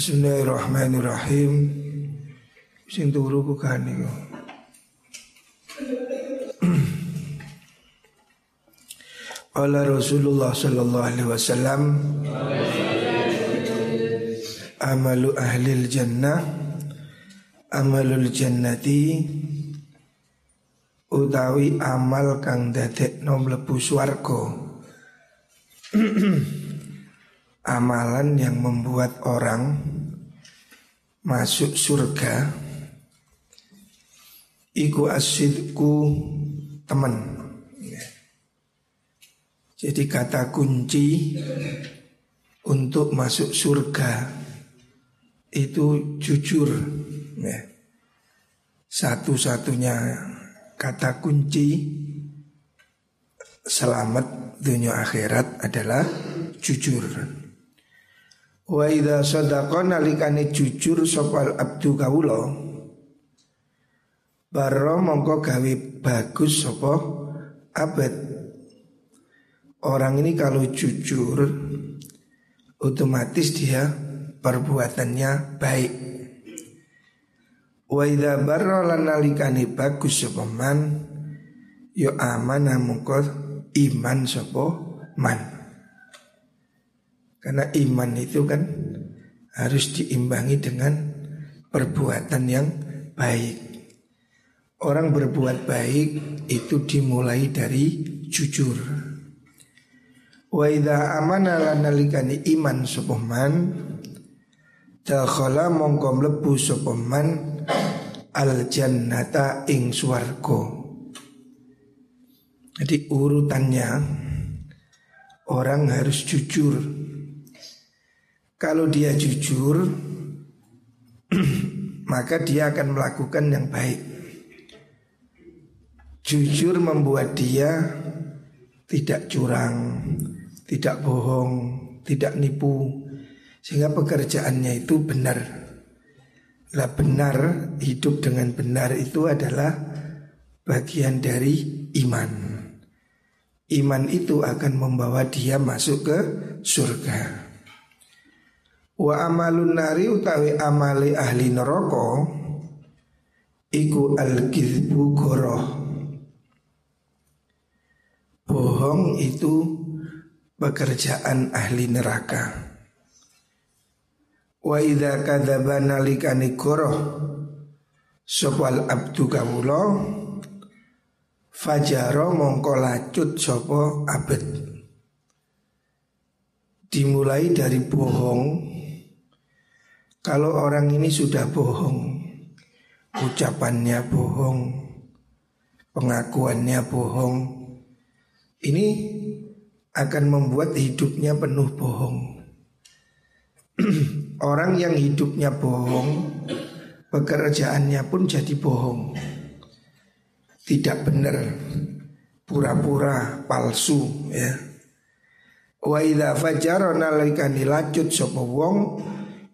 Bismillahirrahmanirrahim. Sing turu ku kan niku. Qala Rasulullah sallallahu alaihi wasallam Amalu ahli jannah Amalul jannati Utawi amal kang dadek nom lebu swarga Amalan yang membuat orang Masuk surga Iku asidku teman Jadi kata kunci Untuk masuk surga Itu jujur ya. Satu-satunya kata kunci Selamat dunia akhirat adalah jujur Wa idza sadaqa nalikane jujur sopal abdu kawula. Baro mongko gawe bagus sapa abad. Orang ini kalau jujur Otomatis dia perbuatannya baik. Wa idza barra lan nalikane bagus sapa man yo amanah mongko iman sapa man karena iman itu kan harus diimbangi dengan perbuatan yang baik. Orang berbuat baik itu dimulai dari jujur. Wa idza amana lanalikani iman supoman dakhala mongko mlebu supoman al jannata ing swarga. Jadi urutannya orang harus jujur kalau dia jujur Maka dia akan melakukan yang baik. Jujur membuat dia Tidak curang Tidak bohong Tidak nipu Sehingga pekerjaannya itu benar. Lah benar Hidup dengan benar itu adalah Bagian dari iman. Iman itu akan membawa dia masuk ke surga Wa amalun nari utawi amali ahli neraka iku al-kizbu goroh. Bohong itu pekerjaan ahli neraka. Wa idza kadzaba nalikani goroh sopal abdu kawula fajaro mongko lacut sapa abet dimulai dari bohong kalau orang ini sudah bohong, ucapannya bohong, pengakuannya bohong, ini akan membuat hidupnya penuh bohong. orang yang hidupnya bohong, pekerjaannya pun jadi bohong. Tidak benar, pura-pura palsu ya. Wa idza fajara nalikani lacut sapa wong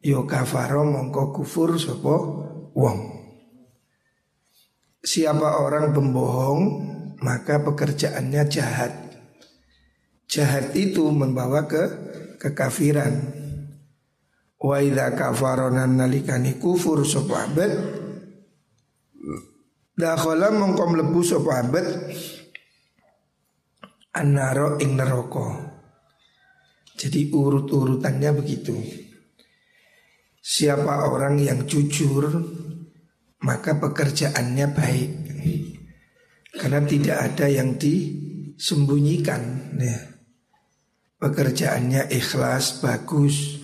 yo kafaro mongko kufur sopo wong. Siapa orang pembohong maka pekerjaannya jahat. Jahat itu membawa ke kekafiran. Wa idza kafarona nalikani kufur sopo abad Dakhala mongko mlebu sapa abad Annaro ing neraka. Jadi urut-urutannya begitu. Siapa orang yang jujur Maka pekerjaannya baik. Karena tidak ada yang disembunyikan. Ya. Pekerjaannya ikhlas, bagus.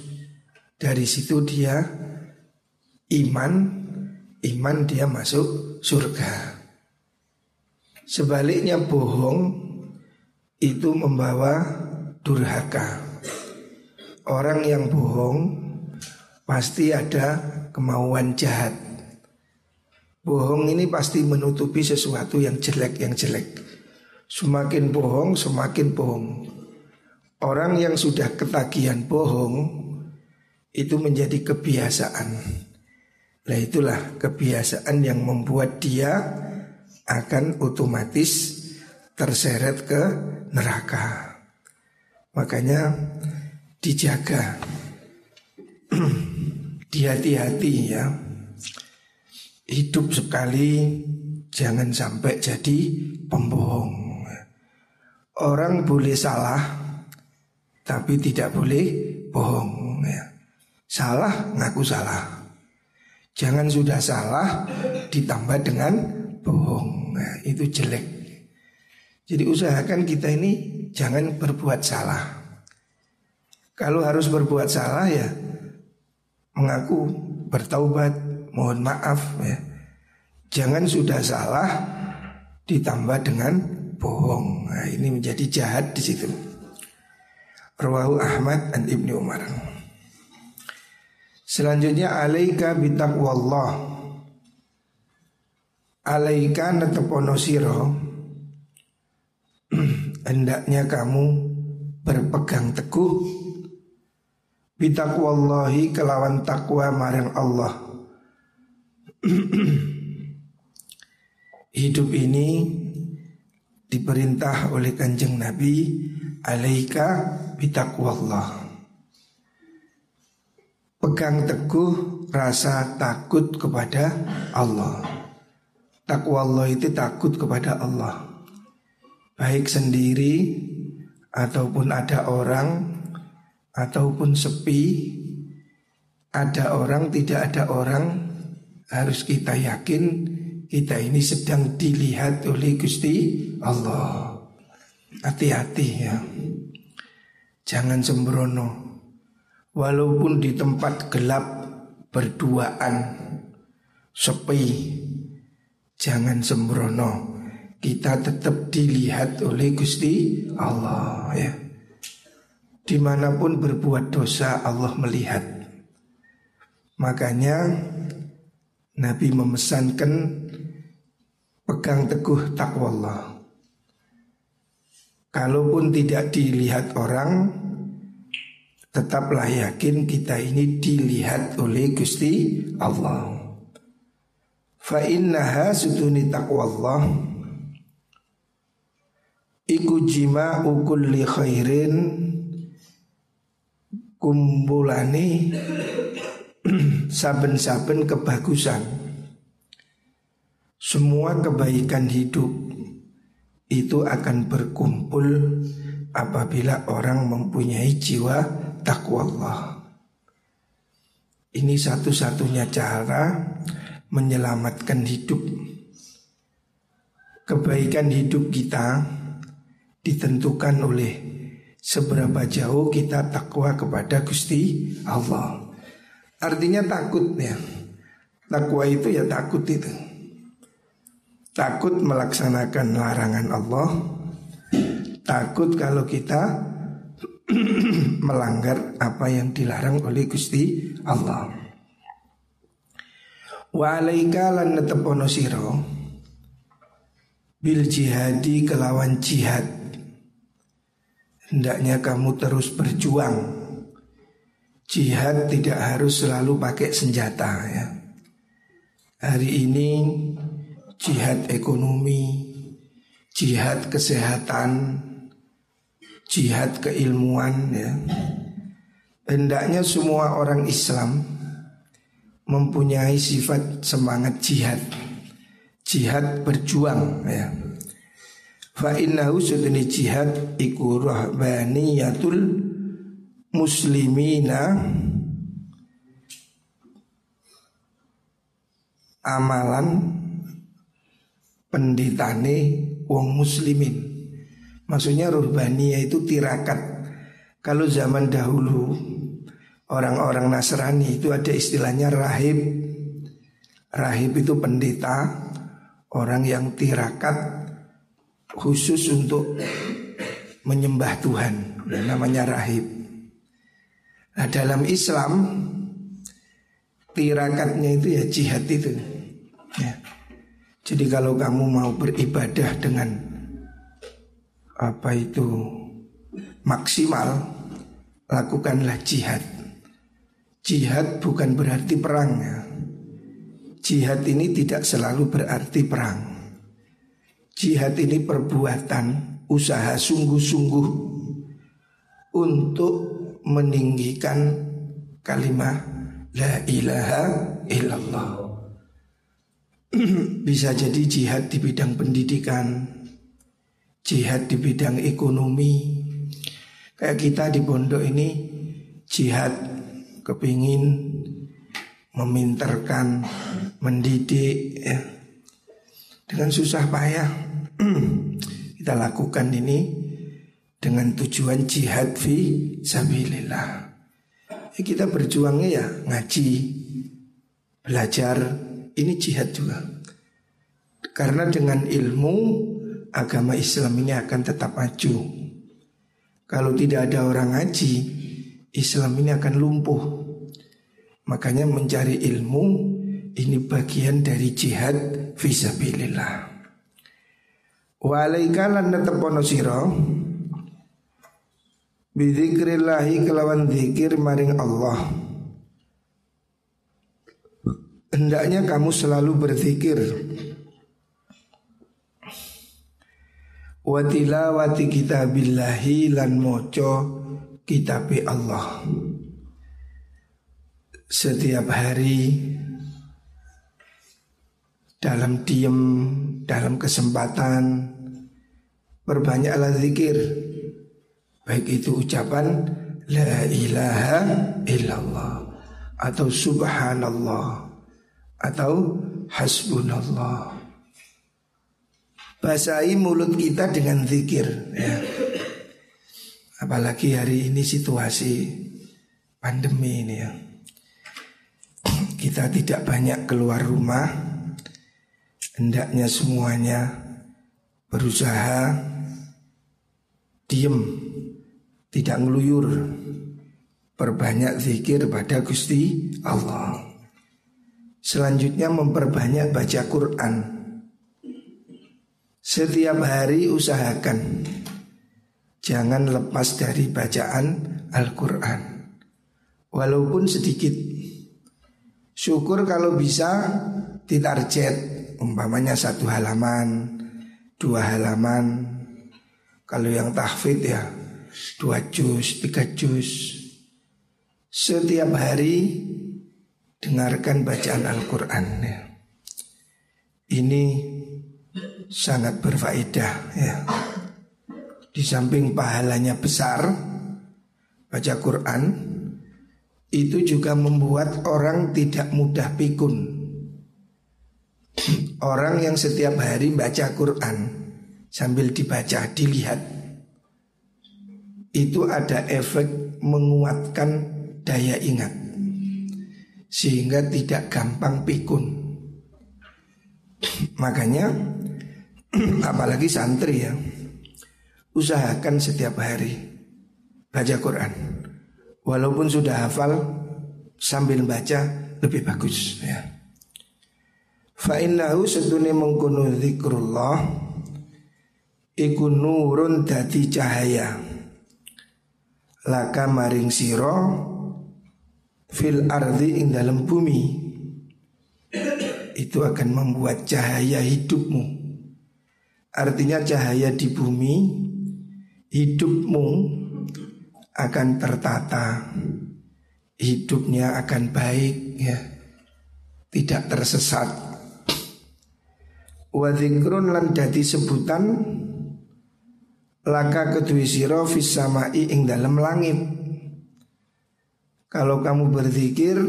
Dari situ dia iman Iman dia masuk surga. Sebaliknya bohong Itu membawa durhaka. Orang yang bohong pasti ada kemauan jahat. Bohong ini pasti menutupi sesuatu yang jelek yang jelek. Semakin bohong, semakin bohong. Orang yang sudah ketagihan bohong itu menjadi kebiasaan. Nah itulah kebiasaan yang membuat dia akan otomatis terseret ke neraka. Makanya dijaga dihati-hati ya. Hidup sekali jangan sampai jadi pembohong. Orang boleh salah tapi tidak boleh bohong ya. Salah ngaku salah. Jangan sudah salah ditambah dengan bohong. Nah, itu jelek. Jadi usahakan kita ini jangan berbuat salah. Kalau harus berbuat salah ya mengaku bertaubat, mohon maaf ya. Jangan sudah salah ditambah dengan bohong. Nah, ini menjadi jahat di situ. Rawahu Ahmad dan Ibnu Umar. Selanjutnya alaika bitaqwallah. Alaika netepono siro hendaknya kamu berpegang teguh bitaqwallahi kelawan takwa marang Allah. Hidup ini diperintah oleh kanjeng Nabi alaika bitaqwallah. Pegang teguh rasa takut kepada Allah. Takwa Allah itu takut kepada Allah. Baik sendiri ataupun ada orang ataupun sepi, ada orang, tidak ada orang, harus kita yakin kita ini sedang dilihat oleh Gusti Allah. Hati-hati ya. Jangan sembrono. Walaupun di tempat gelap berduaan sepi, jangan sembrono. Kita tetap dilihat oleh Gusti Allah ya. Di mana pun berbuat dosa Allah melihat. Makanya Nabi memesankan Pegang teguh takwa Allah Kalaupun tidak dilihat orang Tetaplah yakin kita ini dilihat oleh Gusti Allah. Fa innaha suduni takwa Allah Iku jima'u kulli khairin kumpulane saben-saben kebagusan. Semua kebaikan hidup itu akan berkumpul apabila orang mempunyai jiwa takwa Allah. Ini satu-satunya cara menyelamatkan hidup. Kebaikan hidup kita ditentukan oleh seberapa jauh kita takwa kepada Gusti Allah. Artinya takut ya. Takwa itu ya takut itu. Takut melaksanakan larangan Allah. Takut kalau kita melanggar apa yang dilarang oleh Gusti Allah. Wa alaika lan bil jihadi kelawan jihad Hendaknya kamu terus berjuang. Jihad tidak harus selalu pakai senjata ya. Hari ini jihad ekonomi Jihad kesehatan Jihad keilmuan ya. Hendaknya semua orang Islam Mempunyai sifat semangat jihad. Jihad berjuang ya Fa innahu sudani jihad iku rahbaniyatul muslimina amalan penditane wong muslimin. Maksudnya ruhbaniyah itu tirakat. Kalau zaman dahulu orang-orang Nasrani itu ada istilahnya rahib. Rahib itu pendeta, orang yang tirakat khusus untuk menyembah Tuhan namanya rahib. Nah dalam Islam tirakatnya itu ya jihad itu. Ya. Jadi kalau kamu mau beribadah dengan apa itu maksimal, lakukanlah jihad. Jihad bukan berarti perang ya. Jihad ini tidak selalu berarti perang. Jihad ini perbuatan usaha sungguh-sungguh untuk meninggikan kalimat La ilaha illallah Bisa jadi jihad di bidang pendidikan Jihad di bidang ekonomi Kayak kita di pondok ini Jihad kepingin meminterkan, mendidik ya. Dengan susah payah Kita lakukan ini dengan tujuan jihad fi sabilillah ya kita berjuangnya ya ngaji, belajar, ini jihad juga. Karena dengan ilmu agama Islam ini akan tetap maju. Kalau tidak ada orang ngaji, Islam ini akan lumpuh. Makanya mencari ilmu ini bagian dari jihad fisabilillah. Walaikalan netepono siro Bidzikrillahi kelawan zikir maring Allah. Hendaknya kamu selalu berzikir. Watila wati kitabillahi lan moco kitabi Allah. Setiap hari Dalam diem Dalam kesempatan Perbanyaklah zikir. Baik itu ucapan La ilaha illallah Atau subhanallah Atau hasbunallah. Basahi mulut kita dengan zikir ya. Apalagi hari ini situasi pandemi ini ya. Kita tidak banyak keluar rumah Hendaknya semuanya berusaha diem tidak ngeluyur perbanyak zikir pada Gusti Allah. Selanjutnya memperbanyak baca Quran. Setiap hari usahakan jangan lepas dari bacaan Al-Quran. Walaupun sedikit. Syukur kalau bisa ditarget umpamanya satu halaman dua halaman kalau yang tahfidz ya dua juz, tiga juz. Setiap hari dengarkan bacaan Al-Quran ya. Ini sangat berfaedah ya. Di samping pahalanya besar baca Quran itu juga membuat orang tidak mudah pikun. Orang yang setiap hari baca Quran sambil dibaca, dilihat itu ada efek menguatkan daya ingat sehingga tidak gampang pikun. Makanya apalagi santri ya usahakan setiap hari baca Quran. Walaupun sudah hafal sambil baca lebih bagus ya. Fa innahu sedune mengkono zikrullah iku nurun dadi cahaya. Laka maring siro fil ardi ing dalam bumi. Itu akan membuat cahaya hidupmu. Artinya cahaya di bumi hidupmu akan tertata. Hidupnya akan baik ya. Tidak tersesat wa lan dadi sebutan laka kedui siro fis samai ing dalam langit. Kalau kamu berzikir,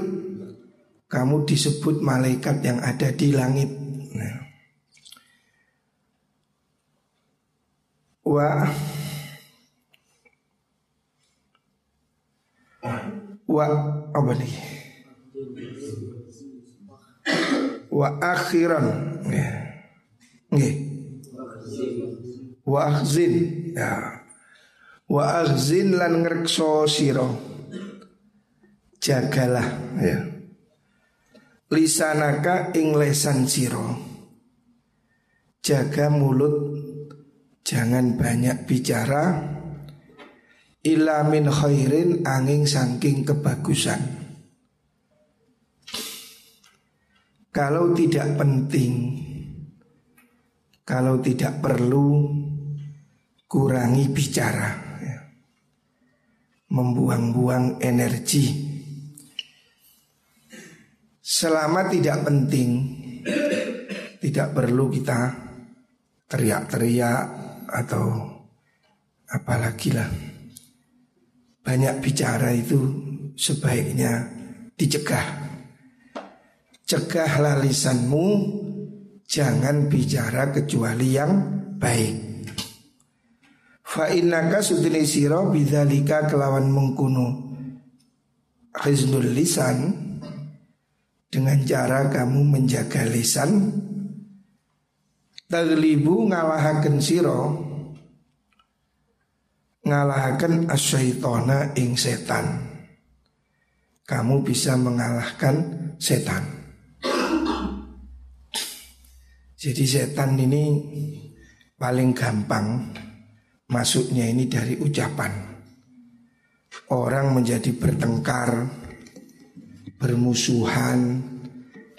kamu disebut malaikat yang ada di langit. Nah. Wa wa apa nih? Wa akhiran. Ya. Wa akhzin. Ya. Wa akhzin lan ngrekso sira. Jagalah ya. Lisanaka ing lesan sira. Jaga mulut jangan banyak bicara. Ila min khairin angin saking kebagusan. Kalau tidak penting kalau tidak perlu kurangi bicara Membuang-buang energi selama tidak penting tidak perlu kita teriak-teriak atau apalagi lah banyak bicara itu sebaiknya dicegah. Cegahlah lisanmu jangan bicara kecuali yang baik. Fa innaka sudini siro bidzalika kelawan mengkuno. Khiznul lisan. Dengan cara kamu menjaga lisan. Taglibu ngalahaken siro ngalahaken asyaitona ing setan. Kamu bisa mengalahkan setan. Jadi setan ini paling gampang masuknya ini dari ucapan orang menjadi bertengkar bermusuhan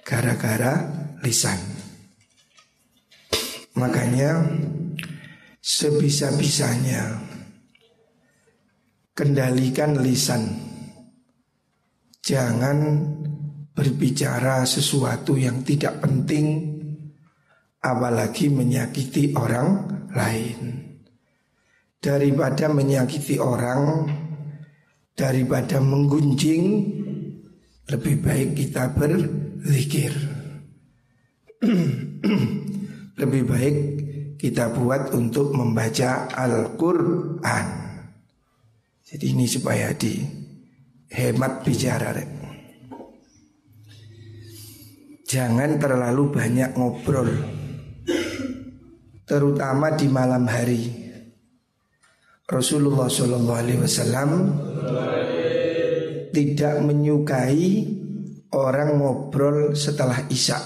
gara-gara lisan makanya sebisa-bisanya kendalikan lisan. Jangan berbicara sesuatu yang tidak penting apalagi menyakiti orang lain. Daripada menyakiti orang, daripada menggunjing, lebih baik kita berzikir. lebih baik kita buat untuk membaca Al-Quran. Jadi ini supaya di hemat bicara rek. Jangan terlalu banyak ngobrol Terutama di malam hari Rasulullah Shallallahu Alaihi Wasallam tidak menyukai orang ngobrol setelah isya.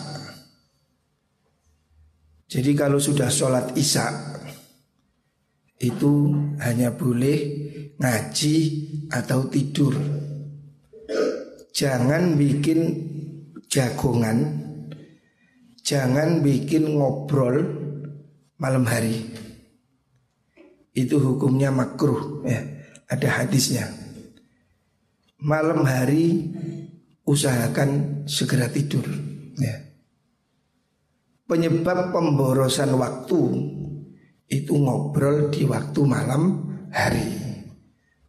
Jadi kalau sudah sholat isya itu hanya boleh ngaji atau tidur. Jangan bikin jagongan, jangan bikin ngobrol malam hari. Itu hukumnya makruh ya. Ada hadisnya. Malam hari usahakan segera tidur ya. Penyebab pemborosan waktu itu ngobrol di waktu malam hari.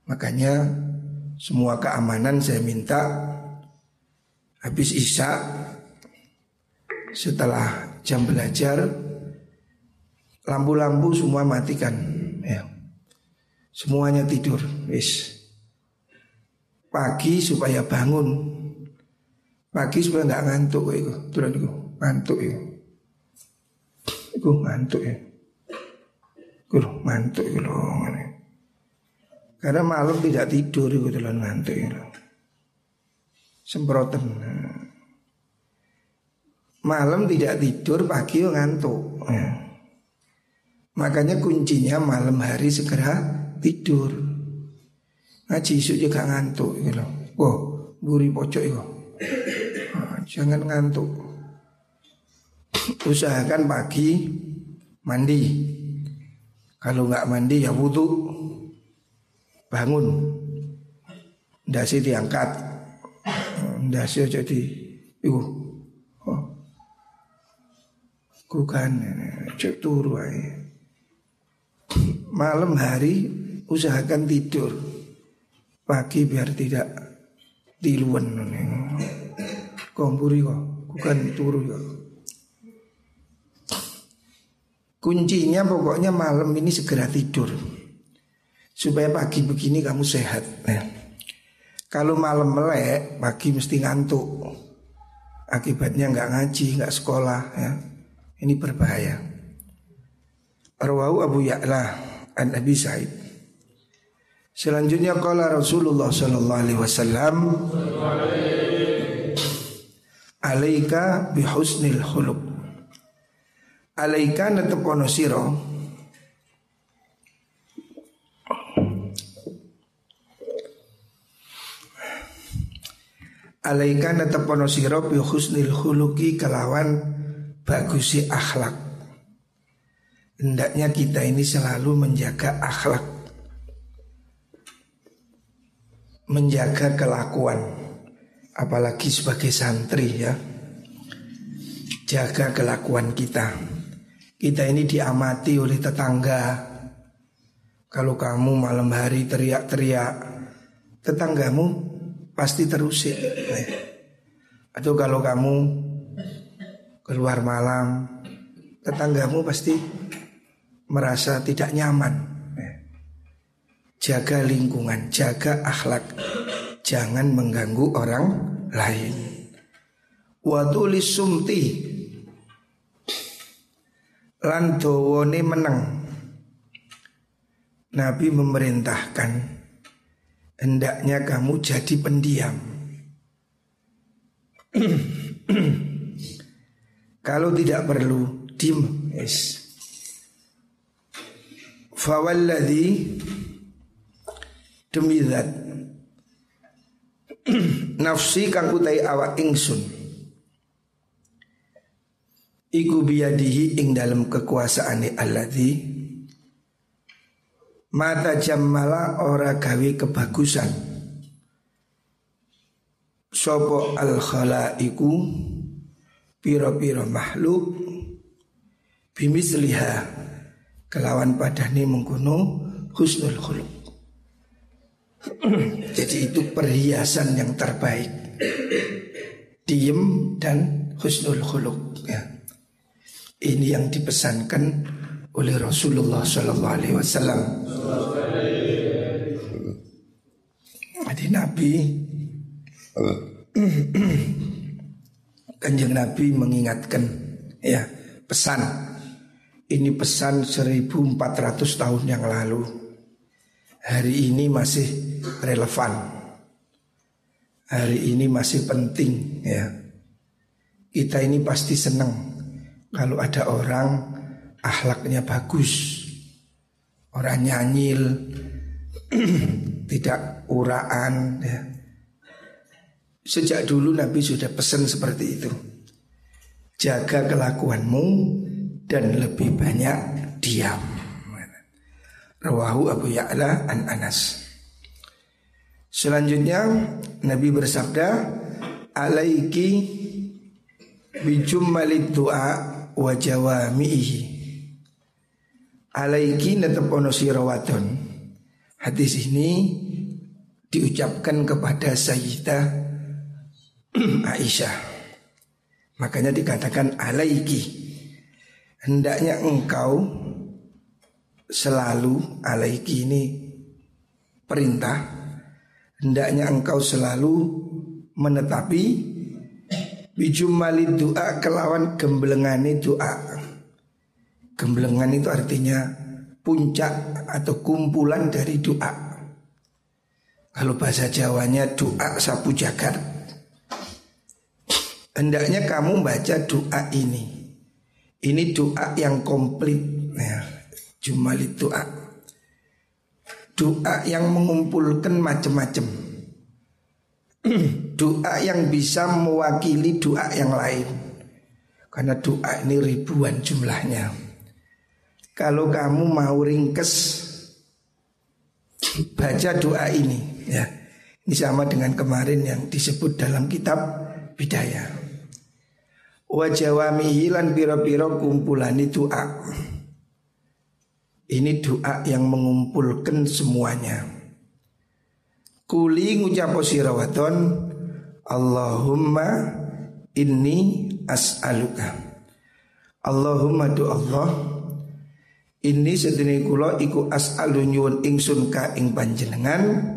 Makanya semua keamanan saya minta habis isya setelah jam belajar lampu-lampu semua matikan ya. Semuanya tidur, wis. Pagi supaya bangun. Pagi supaya nggak ngantuk itu. Turun itu, ngantuk itu. Itu ngantuk ya. Itu ngantuk itu loh. Karena malam tidak tidur itu dalam ngantuk itu. Semprotan. Malam tidak tidur, pagi ngantuk. Ya. Makanya kuncinya malam hari segera tidur. Ngaji isu juga ngantuk gitu loh. Wah, buri pocok itu. Nah, jangan ngantuk. Usahakan pagi mandi. Kalau nggak mandi ya wudhu bangun dasi diangkat dasi jadi ibu oh. bukan cek turu malam hari usahakan tidur pagi biar tidak diluan kompuri kok bukan turu kok kuncinya pokoknya malam ini segera tidur supaya pagi begini kamu sehat. Ya. Kalau malam melek, pagi mesti ngantuk. Akibatnya nggak ngaji, nggak sekolah. Ya. Ini berbahaya. Arwahu Abu Ya'la an Abi Sa'id. Selanjutnya kala Rasulullah sallallahu alaihi wasallam Alaika bihusnil khuluq. Alaika netepono siro Alaika natapono siro bi husnil khuluki kelawan bagusi akhlak. Hendaknya kita ini selalu menjaga akhlak. Menjaga kelakuan. apalagi sebagai santri ya. Jaga kelakuan kita. Kita ini diamati oleh tetangga. Kalau kamu malam hari teriak-teriak tetanggamu pasti terusik. Atau kalau kamu keluar malam tetanggamu pasti merasa tidak nyaman jaga lingkungan, jaga akhlak, jangan mengganggu orang lain. Watulis sumti lan dawone meneng. Nabi memerintahkan hendaknya kamu jadi pendiam. Kalau tidak perlu dim yes. Fawalladhi demi zat. Nafsi kang utai awak ingsun. Iku biyadihi ing dalam kekuasaane alladzi mata jammala ora gawe kebagusan. Sopo al iku piro-piro makhluk bimisliha kelawan padane mengkono husnul khuluq Jadi itu perhiasan yang terbaik Diem dan husnul khuluk ya. Ini yang dipesankan oleh Rasulullah Sallallahu Alaihi Wasallam. Jadi Nabi Kanjeng Nabi mengingatkan ya pesan ini pesan 1400 tahun yang lalu hari ini masih relevan. Hari ini masih penting ya. Kita ini pasti senang kalau ada orang akhlaknya bagus. Orang nyanyil tidak uraan ya. Sejak dulu Nabi sudah pesan seperti itu. Jaga kelakuanmu dan lebih banyak diam. Rawahu Abu Ya'la an Anas. Selanjutnya Nabi bersabda, "Alaiki bijummalid du'a wa jawamihi." Alaiki netepono sirawaton. Hadis ini diucapkan kepada Sayyidah Aisyah. Makanya dikatakan alaiki. Hendaknya engkau selalu alaiki ini perintah. Hendaknya engkau selalu menetapi. Bijumali doa kelawan gemblengani doa. Gemblengan itu artinya puncak atau kumpulan dari doa. Kalau bahasa Jawanya doa sapu jagat. Hendaknya kamu baca doa ini ini doa yang komplit. Ya Jumal doa. Doa yang mengumpulkan macam-macam. Doa yang bisa mewakili doa yang lain. Karena doa ini ribuan jumlahnya. Kalau kamu mau ringkes Baca doa ini ya. Ini sama dengan kemarin yang disebut dalam kitab Bidayah Wajawamihi lan piro-piro kumpulani doa. Ini doa yang mengumpulkan semuanya. Kuli ngucapo sirawaton Allahumma inni as'aluka. Allahumma do Allah Ini sedini kula iku as'alu nyuwun ingsun ka ing panjenengan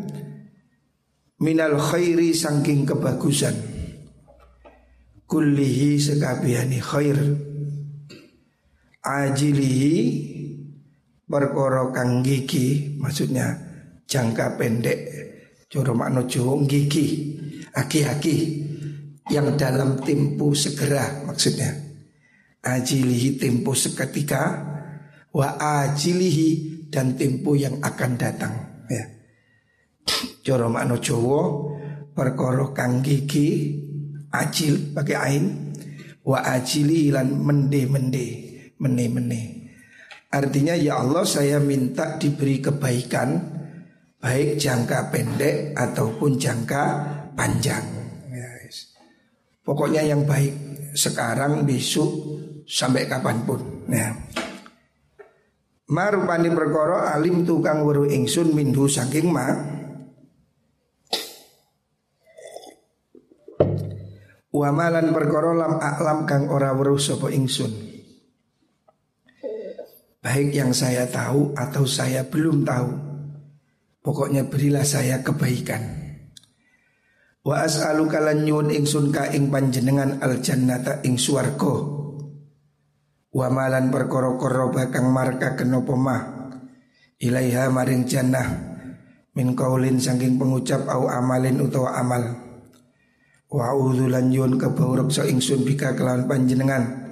minal khairi saking kebagusan kullihi sekabehane khair. Ajilihi perkara kang gigi maksudnya jangka pendek coro makno gigi aki-aki yang dalam tempo segera maksudnya. Ajilihi tempo seketika wa ajilihi dan tempo yang akan datang ya. Coro makno Jawa kang gigi ajil pakai ain. Wa ajili lan mende mende mene mene. Artinya ya Allah saya minta diberi kebaikan Baik jangka pendek ataupun jangka panjang. Ya, Pokoknya yang baik sekarang, besok, sampai kapan pun. Nah, Marupani perkara alim tukang weruh ingsun minhu saking ma Wamalan perkara lam aklam kang ora weruh sapa ingsun. Baik yang saya tahu atau saya belum tahu Pokoknya berilah saya kebaikan. Wa as'aluka lan nyuwun ingsun ka ing panjenengan al jannata ing swarga. Wa malan perkara kang marka kenopo mah ilaiha maring jannah min kaulin saking pengucap au amalin utawa amal wa a'udzu lan yun so ingsun bika kelawan panjenengan.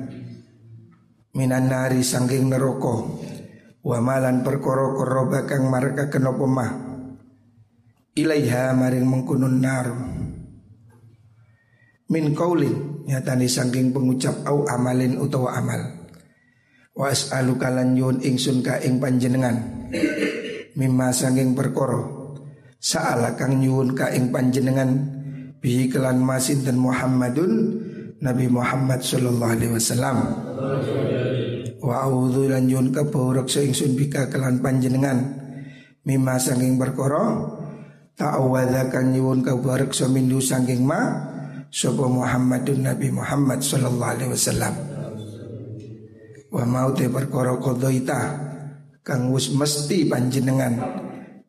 Minan nari saking neraka. Wa malan perkara koroba kang marka kenopo mah. Ilaiha maring mengkunun nar. Min kaulin nyatani saking pengucap au amalin utawa amal. Wa as'aluka lan yun ingsun ka ing panjenengan. Mimma sanging perkara. Sa'ala kang nyuwun ka ing panjenengan Bihi kelan masin Muhammadun Nabi Muhammad sallallahu alaihi wasallam. Wa a'udzu lan yun ka sa ingsun bika kelan panjenengan. Mimma sanging perkara Ta'awadha kang nyuwun ka sa mindu sanging ma Sapa Muhammadun Nabi Muhammad sallallahu alaihi wasallam. Wa mau te perkara qadaita kang wis mesti panjenengan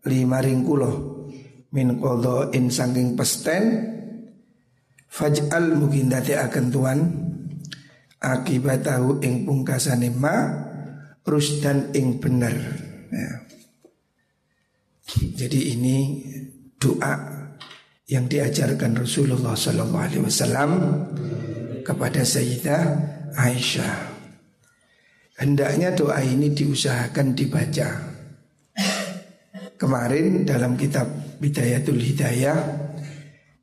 lima ring kula min in saking pesten faj'al mungkin dadi akan tuan akibatahu ing pungkasane ma rusdan ing bener ya. Jadi ini doa yang diajarkan Rasulullah Sallallahu Alaihi Wasallam kepada Sayyidah Aisyah. Hendaknya doa ini diusahakan dibaca Kemarin dalam kitab Bidayatul Hidayah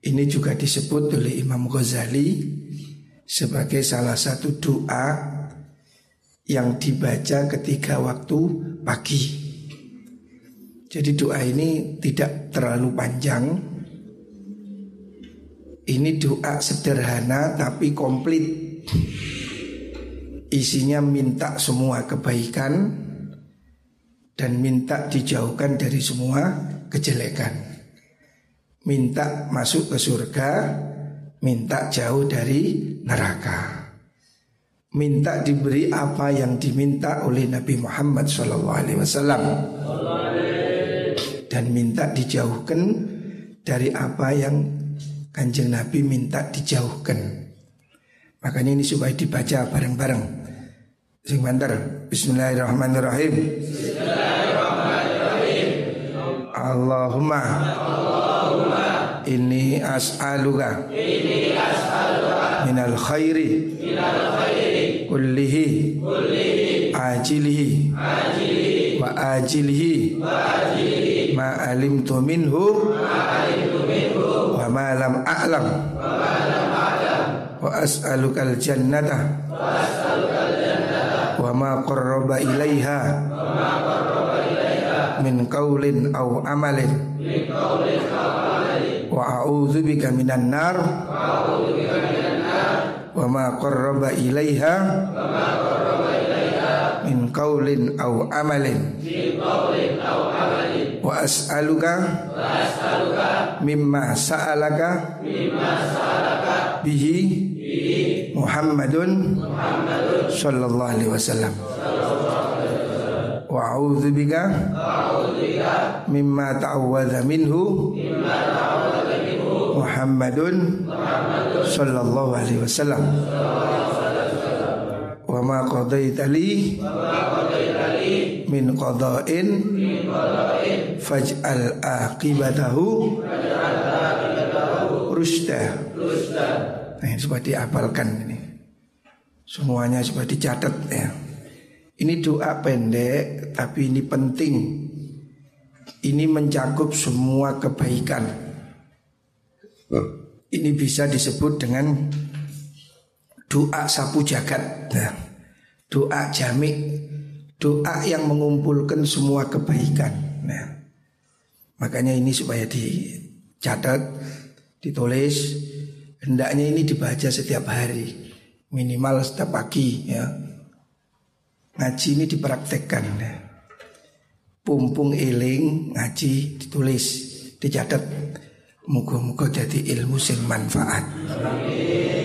Ini juga disebut oleh Imam Ghazali Sebagai salah satu doa Yang dibaca ketika waktu pagi. Jadi doa ini tidak terlalu panjang. Ini doa sederhana tapi komplit. Isinya minta semua kebaikan dan minta dijauhkan dari semua kejelekan. Minta masuk ke surga, minta jauh dari neraka. Minta diberi apa yang diminta oleh Nabi Muhammad SAW dan minta dijauhkan dari apa yang kanjeng Nabi minta dijauhkan. Makanya ini supaya dibaca bareng-bareng. Sing. Bismillahirrahmanirrahim. Bismillahirrahmanirrahim. Allahumma. Allahumma. Inni as'aluka. Inni as'aluka. Minal khairi. Minal khairi. Kullihi. Kullihi. Ajilihi. Ajilihi. Wa ajilihi. Wa ajilihi. Ma alimtu minhu. Ma alimtu minhu. Wa ma lam a'lam. Wa ma lam wa as'alukal jannata wa ma qarraba ilaiha min qaulin aw amalin wa a'udzu bika minan nar. Wa ma qarraba ilaiha min qaulin aw amalin. Wa as'aluka mimma sa'alaka bihi Muhammadun sallallahu alaihi wasallam. Wa a'udzu bika mimma ta'awwadha minhu Muhammadun sallallahu alaihi wasallam. Wa ma qadaita li min qada'in faj'al aqibatahu rusda. Nah, ini supaya diapalkan ini. Semuanya supaya dicatat ya. Ini doa pendek tapi ini penting. Ini mencakup semua kebaikan. Ini bisa disebut dengan doa sapu jagat. Nah, doa jamik, doa yang mengumpulkan semua kebaikan. Nah, makanya ini supaya dicatat, ditulis hendaknya ini dibaca setiap hari, minimal setiap pagi ya. Ngaji ini dipraktekkan. Ya. Pumpung eling ngaji ditulis, dicatat. Muga-muga jadi ilmu sing manfaat. Amin.